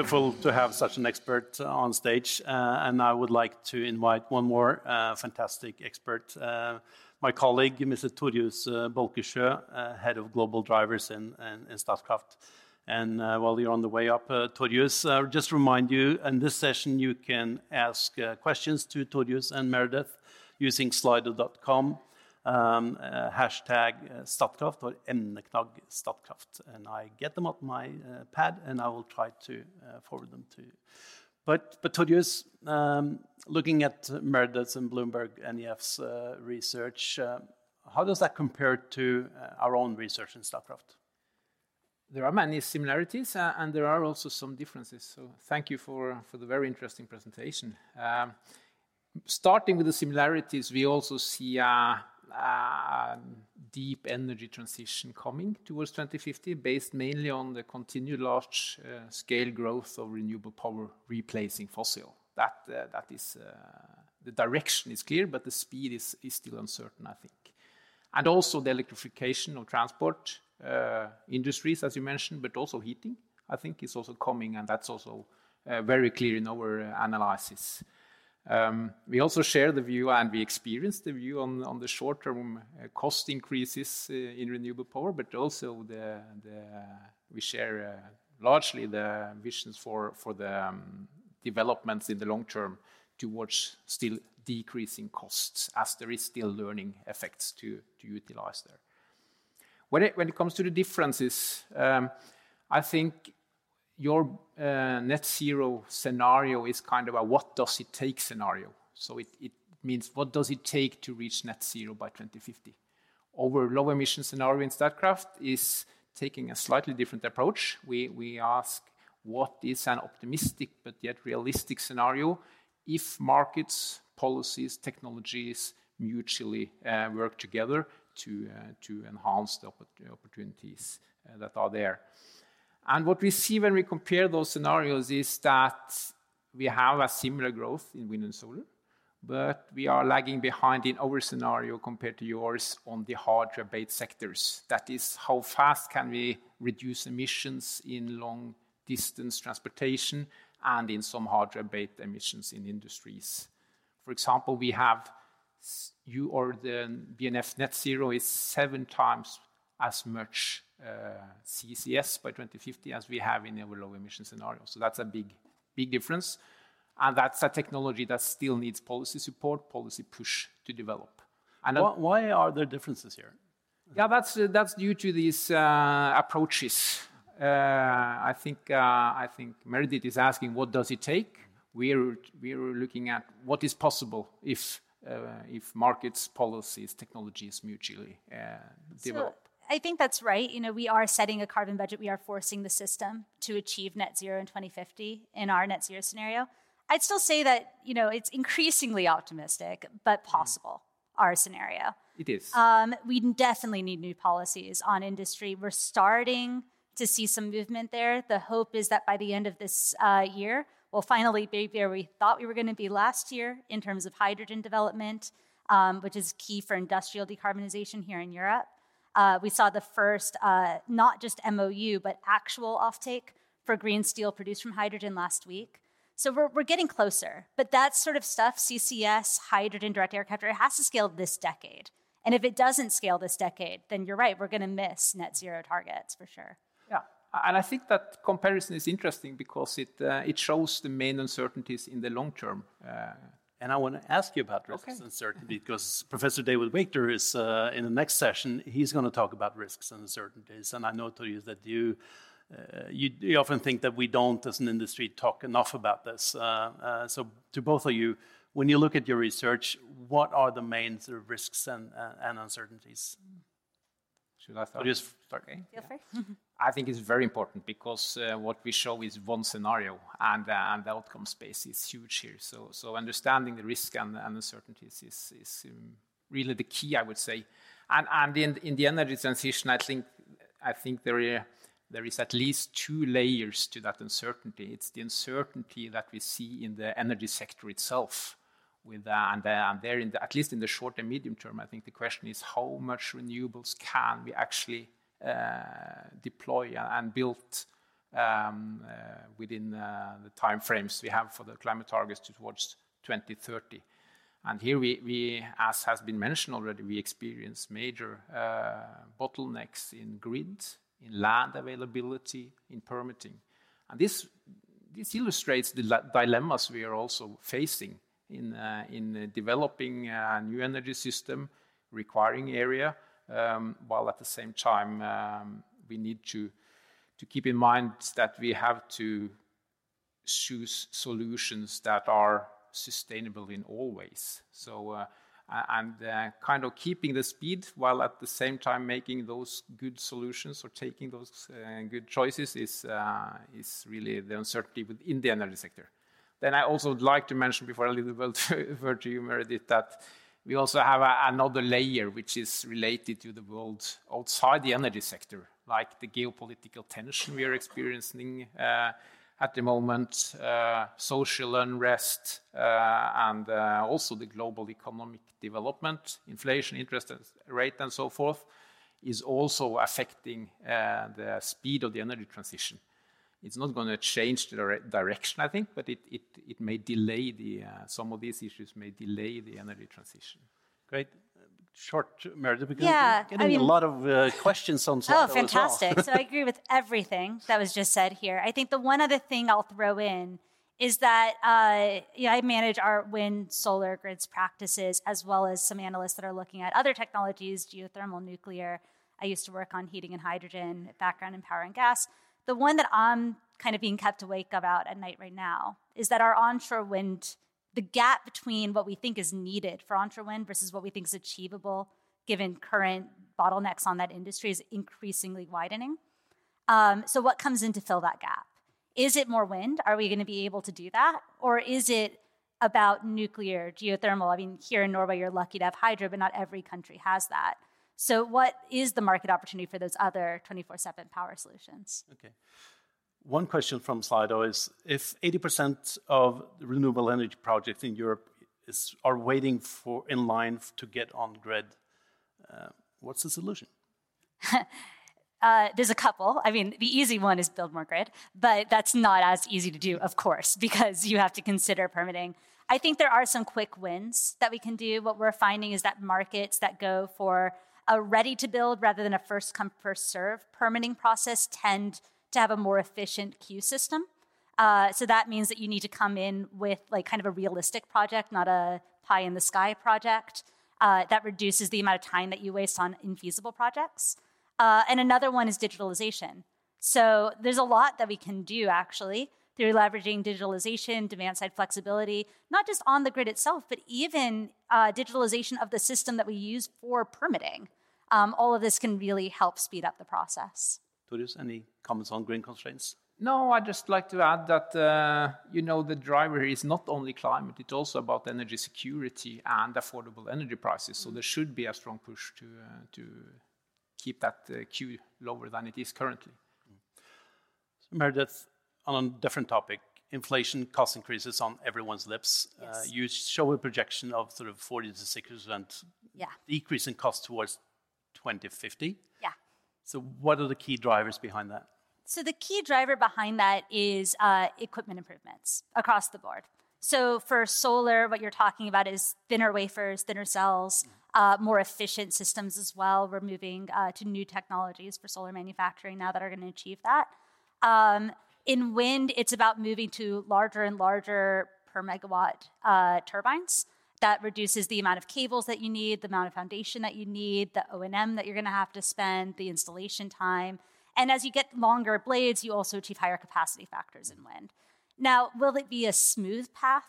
Wonderful to have such an expert uh, on stage, uh, and I would like to invite one more uh, fantastic expert, my colleague, Mr. Torjus Bolkesjø, Head of Global Drivers in, Statkraft. And while you're on the way up, Torjus, just remind you, in this session you can ask questions to Torjus and Meredith using slido.com, hashtag uh, Statkraft or emneknagg Statkraft. And I get them on my uh, pad and I will try to forward them to you. But, but Torjus, um, looking at Meredith's and Bloomberg NEF's uh, research, uh, how does that compare to uh, our own research in Statkraft? There are many similarities and there are also some differences. So thank you for, for the very interesting presentation. Um, starting with the similarities, we also see a deep energy transition coming towards 2050, based mainly on the continued large uh, scale growth of renewable power replacing fossil. That, uh, is, uh, the direction is clear, but the speed is, still uncertain, I think. And also the electrification of transport industries, as you mentioned, but also heating, I think is also coming, and that's also very clear in our analysis. Um, we also share the view, and we experience the view on, the short-term uh, cost increases uh, in renewable power, but also we share uh, largely the visions for, the um, developments in the long term towards still decreasing costs, as there is still learning effects to, to utilize there. When it, when it comes to the differences, um, I think your uh, net zero scenario is kind of a what does it take scenario. So it, it means what does it take to reach net zero by 2050. Our low emission scenario in Statkraft is taking a slightly different approach. We, we ask what is an optimistic but yet realistic scenario if markets, policies, technologies mutually uh, work together to, uh, to enhance the opportunities uh, that are there. And what we see when we compare those scenarios is that we have a similar growth in wind and solar, but we are lagging behind in our scenario compared to yours on the hard to abate sectors. That is, how fast can we reduce emissions in long distance transportation and in some hard to abate emissions in industries. For example, we have you or the BNEF net zero is seven times as much CCS by 2050 as we have in our low emission scenario. So that's a big, big difference. And that's a technology that still needs policy support, policy push to develop. And Why, why are there differences here? yeah, that's, uh, that's due to these uh, approaches. Uh, I, think, uh, I think Meredith is asking what does it take? We're, we're looking at what is possible if, uh, if markets, policies, technologies mutually uh, develop. I think that's right. You know, we are setting a carbon budget. We are forcing the system to achieve net zero in 2050 in our net zero scenario. I'd still say that, you know, it's increasingly optimistic, but possible, our scenario. It is. Um, we definitely need new policies on industry. We're starting to see some movement there. The hope is that by the end of this uh, year, we'll finally be where we thought we were going to be last year in terms of hydrogen development, um, which is key for industrial decarbonization here in Europe. Uh, we saw the first, uh, not just MOU, but actual offtake for green steel produced from hydrogen last week. So we're, we're getting closer. But that sort of stuff, CCS, hydrogen, direct air capture, it has to scale this decade. And if it doesn't scale this decade, then you're right, we're going to miss net zero targets for sure. Yeah, and I think that comparison is interesting because it, uh, it shows the main uncertainties in the long term. And I want to ask you about risks Okay. and uncertainty because Professor David Wachter is uh, in the next session. He's going to talk about risks and uncertainties. And I know to you that you, uh, you, you often think that we don't, as an industry, talk enough about this. Uh, uh, so, to both of you, when you look at your research, what are the main sort of risks and, uh, and uncertainties? Should I start? I'll just start. Feel free. I think it's very important because uh, what we show is one scenario, and, uh, and the outcome space is huge here. So, so understanding the risk and, and uncertainties is, is um, really the key, I would say. And, and in, in the energy transition, I think I think there, there is at least two layers to that uncertainty. It's the uncertainty that we see in the energy sector itself. With, uh, and, uh, and there, in the, at least in the short and medium term, I think the question is how much renewables can we actually uh, deploy and build um, uh, within uh, the time frames we have for the climate targets towards 2030. And here we, we, as has been mentioned already, we experience major uh, bottlenecks in grid, in land availability, in permitting. And this, this illustrates the dilemmas we are also facing in, uh, in developing a new energy system requiring area, um, while at the same time um, we need to, to keep in mind that we have to choose solutions that are sustainable in all ways. So, uh, and uh, kind of keeping the speed while at the same time making those good solutions or taking those uh, good choices is, uh, is really the uncertainty within the energy sector. Then I also would like to mention before I leave the word to you, Meredith, that we also have another layer which is related to the world outside the energy sector, like the geopolitical tension we are experiencing uh, at the moment, uh, social unrest, uh, and also the global economic development, inflation, interest rate, and so forth, is also affecting the speed of the energy transition. It's not going to change the direction, I think, but it, it, it may delay the, some of these issues may delay the energy transition. Great short, Meredith, because yeah, getting I mean, a lot of uh, questions on Oh, fantastic. Well. so I agree with everything that was just said here. I think the one other thing I'll throw in is that uh, you know, I manage our wind solar grids practices as well as some analysts that are looking at other technologies, geothermal, nuclear. I used to work on heating and hydrogen, background in power and gas. The one that I'm kind of being kept awake about at night right now is that our onshore wind the gap between what we think is needed for onshore wind versus what we think is achievable given current bottlenecks on that industry is increasingly widening. Um, so, what comes in to fill that gap? Is it more wind? Are we going to be able to do that? Or is it about nuclear, geothermal? I mean, here in Norway, you're lucky to have hydro, but not every country has that. So, what is the market opportunity for those other 24 7 power solutions? Okay. One question from Slido is if 80% of renewable energy projects in Europe is, are waiting for in line to get on grid, uh, what's the solution? Uh, there's a couple. I mean, the easy one is build more grid, but that's not as easy to do, of course, because you have to consider permitting. I think there are some quick wins that we can do. What we're finding is that markets that go for a ready to build rather than a first come, first serve permitting process tend to have a more efficient queue system. Uh, so that means that you need to come in with like kind of a realistic project, not a pie in the sky project. Uh, that reduces the amount of time that you waste on infeasible projects. Uh, and another one is digitalization. So there's a lot that we can do actually through leveraging digitalization, demand side flexibility, not just on the grid itself, but even uh, digitalization of the system that we use for permitting. Um, all of this can really help speed up the process. Torjus, any comments on green constraints? No, I'd just like to add that uh, you know the driver is not only climate; it's also about energy security and affordable energy prices. So there should be a strong push to uh, to keep that uh, queue lower than it is currently. So Meredith, on a different topic, inflation cost increases on everyone's lips. Uh, yes. you show a projection of sort of 40 to 60 percent yeah. decrease in cost towards 2050. Yeah. So, what are the key drivers behind that? So, the key driver behind that is uh, equipment improvements across the board. So, for solar, what you're talking about is thinner wafers, thinner cells, uh, more efficient systems as well. We're moving uh, to new technologies for solar manufacturing now that are going to achieve that. Um, in wind, it's about moving to larger and larger per megawatt uh, turbines that reduces the amount of cables that you need, the amount of foundation that you need, the O&M that you're going to have to spend, the installation time. And as you get longer blades, you also achieve higher capacity factors in wind. Now, will it be a smooth path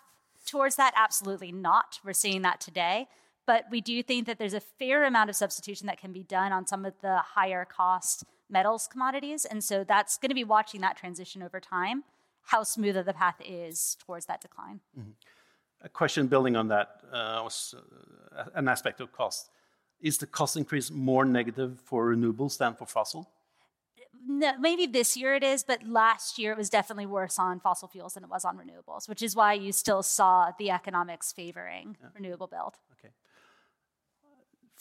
towards that? Absolutely not. We're seeing that today. But we do think that there's a fair amount of substitution that can be done on some of the higher cost metals commodities. And so that's going to be watching that transition over time, how smooth the path is towards that decline. Mm-hmm a question building on that uh, was uh, an aspect of cost. Is the cost increase more negative for renewables than for fossil? maybe this year it is, but last year it was definitely worse on fossil fuels than it was on renewables, which is why you still saw the economics favoring yeah. renewable build.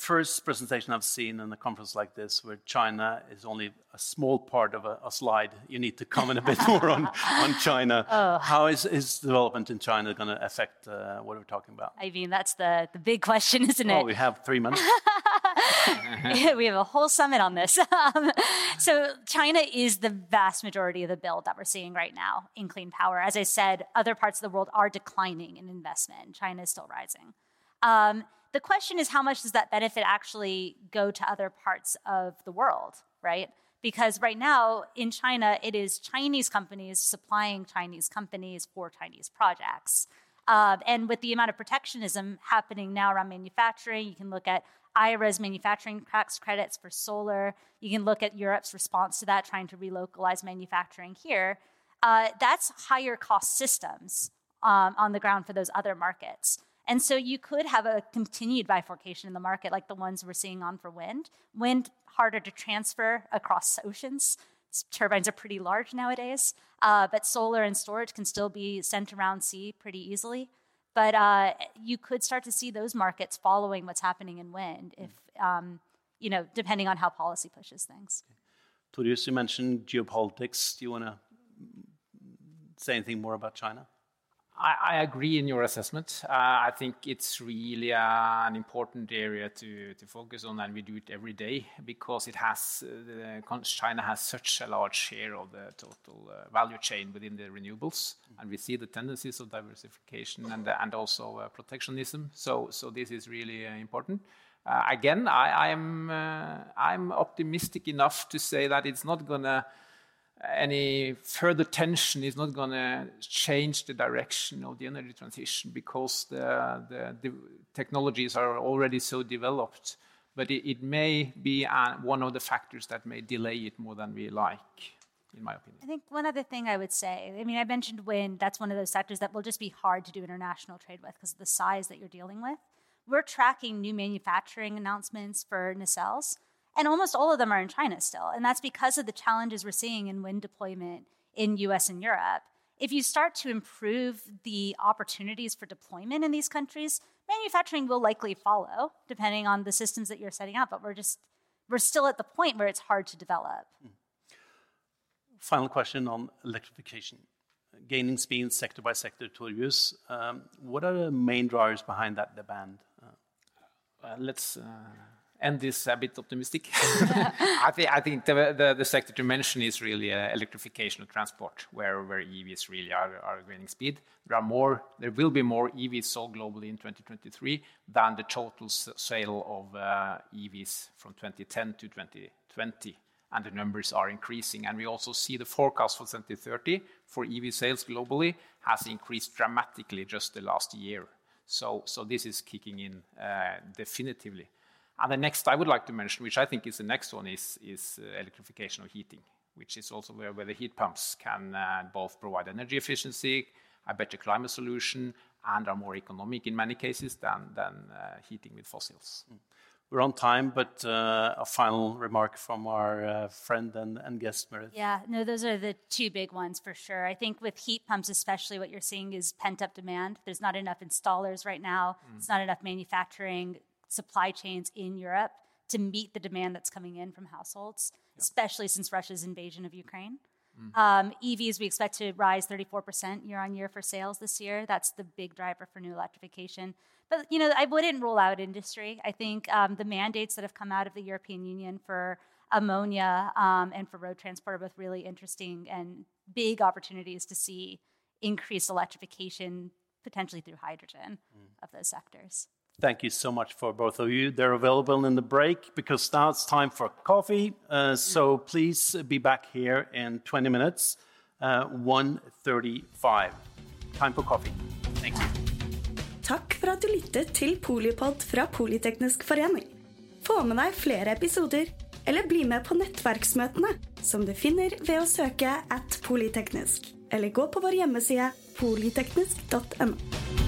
First presentation I've seen in a conference like this where China is only a small part of a, a slide. You need to comment a bit more on, on China. Oh. How is, is development in China going to affect uh, what we're talking about? I mean, that's the, the big question, isn't it? Oh, we have three months. we have a whole summit on this. Um, so, China is the vast majority of the build that we're seeing right now in clean power. As I said, other parts of the world are declining in investment. China is still rising. Um, the question is, how much does that benefit actually go to other parts of the world, right? Because right now in China, it is Chinese companies supplying Chinese companies for Chinese projects. Uh, and with the amount of protectionism happening now around manufacturing, you can look at IRA's manufacturing tax credits for solar. You can look at Europe's response to that, trying to relocalize manufacturing here. Uh, that's higher cost systems um, on the ground for those other markets. And so you could have a continued bifurcation in the market, like the ones we're seeing on for wind. Wind, harder to transfer across oceans. Turbines are pretty large nowadays, uh, but solar and storage can still be sent around sea pretty easily. But uh, you could start to see those markets following what's happening in wind, if um, you know, depending on how policy pushes things. Okay. you mentioned geopolitics. Do you want to say anything more about China? I, I agree in your assessment. Uh, I think it's really uh, an important area to, to focus on, and we do it every day because it has uh, China has such a large share of the total uh, value chain within the renewables, and we see the tendencies of diversification and and also uh, protectionism. So so this is really uh, important. again, I, I'm I'm optimistic enough to say that it's not gonna any further tension is not going to change the direction of the energy transition because the, the, the technologies are already so developed. But it, it may be uh, one of the factors that may delay it more than we like, in my opinion. I think one other thing I would say I mean, I mentioned wind, that's one of those sectors that will just be hard to do international trade with because of the size that you're dealing with. We're tracking new manufacturing announcements for nacelles and almost all of them are in China still. And that's because of the challenges we're seeing in wind deployment in US and Europe. If you start to improve the opportunities for deployment in these countries, manufacturing will likely follow, depending on the systems that you're setting up. But we're just we're still at the point where it's hard to develop. Hmm. Final question on electrification. Gaining speed sector by sector, Torjus. Um, what are the main drivers behind that demand? Uh, let's uh, end this a bit optimistic. I, th I, think the, the, the, sector to mention is really uh, electrification of transport, where, where EVs really are, are gaining speed. There are more, there will be more EVs sold globally in 2023 than the total sale of uh, EVs from 2010 to 2020 and the numbers are increasing. And we also see the forecast for 2030 for EV sales globally has increased dramatically just the last year. So, so this is kicking in uh, definitively. And the next I would like to mention, which I think is the next one, is, is uh, electrification of heating, which is also where, where the heat pumps can uh, both provide energy efficiency, a better climate solution, and are more economic in many cases than, than uh, heating with fossils. Mm. We're on time, but uh, a final remark from our uh, friend and, and guest, Meredith. Yeah, no, those are the two big ones for sure. I think with heat pumps, especially, what you're seeing is pent up demand. There's not enough installers right now, mm. it's not enough manufacturing supply chains in Europe to meet the demand that's coming in from households, yep. especially since Russia's invasion of Ukraine. Mm. Um, EVs we expect to rise 34% year on year for sales this year. That's the big driver for new electrification. But you know, I wouldn't rule out industry. I think um, the mandates that have come out of the European Union for ammonia um, and for road transport are both really interesting and big opportunities to see increased electrification potentially through hydrogen mm. of those sectors. Thank you so much for both of you. They're available in the break because now it's time for coffee. Uh, so please be back here in 20 minutes, uh, 1.35. Time for coffee. Thank you. Takk for at du lyttet til Polipod fra Politeknisk forening. Få med deg flere episoder, eller bli med på nettverksmøtene, som du finner ved å søke at polyteknisk, eller gå på vår hjemmeside polyteknisk.no.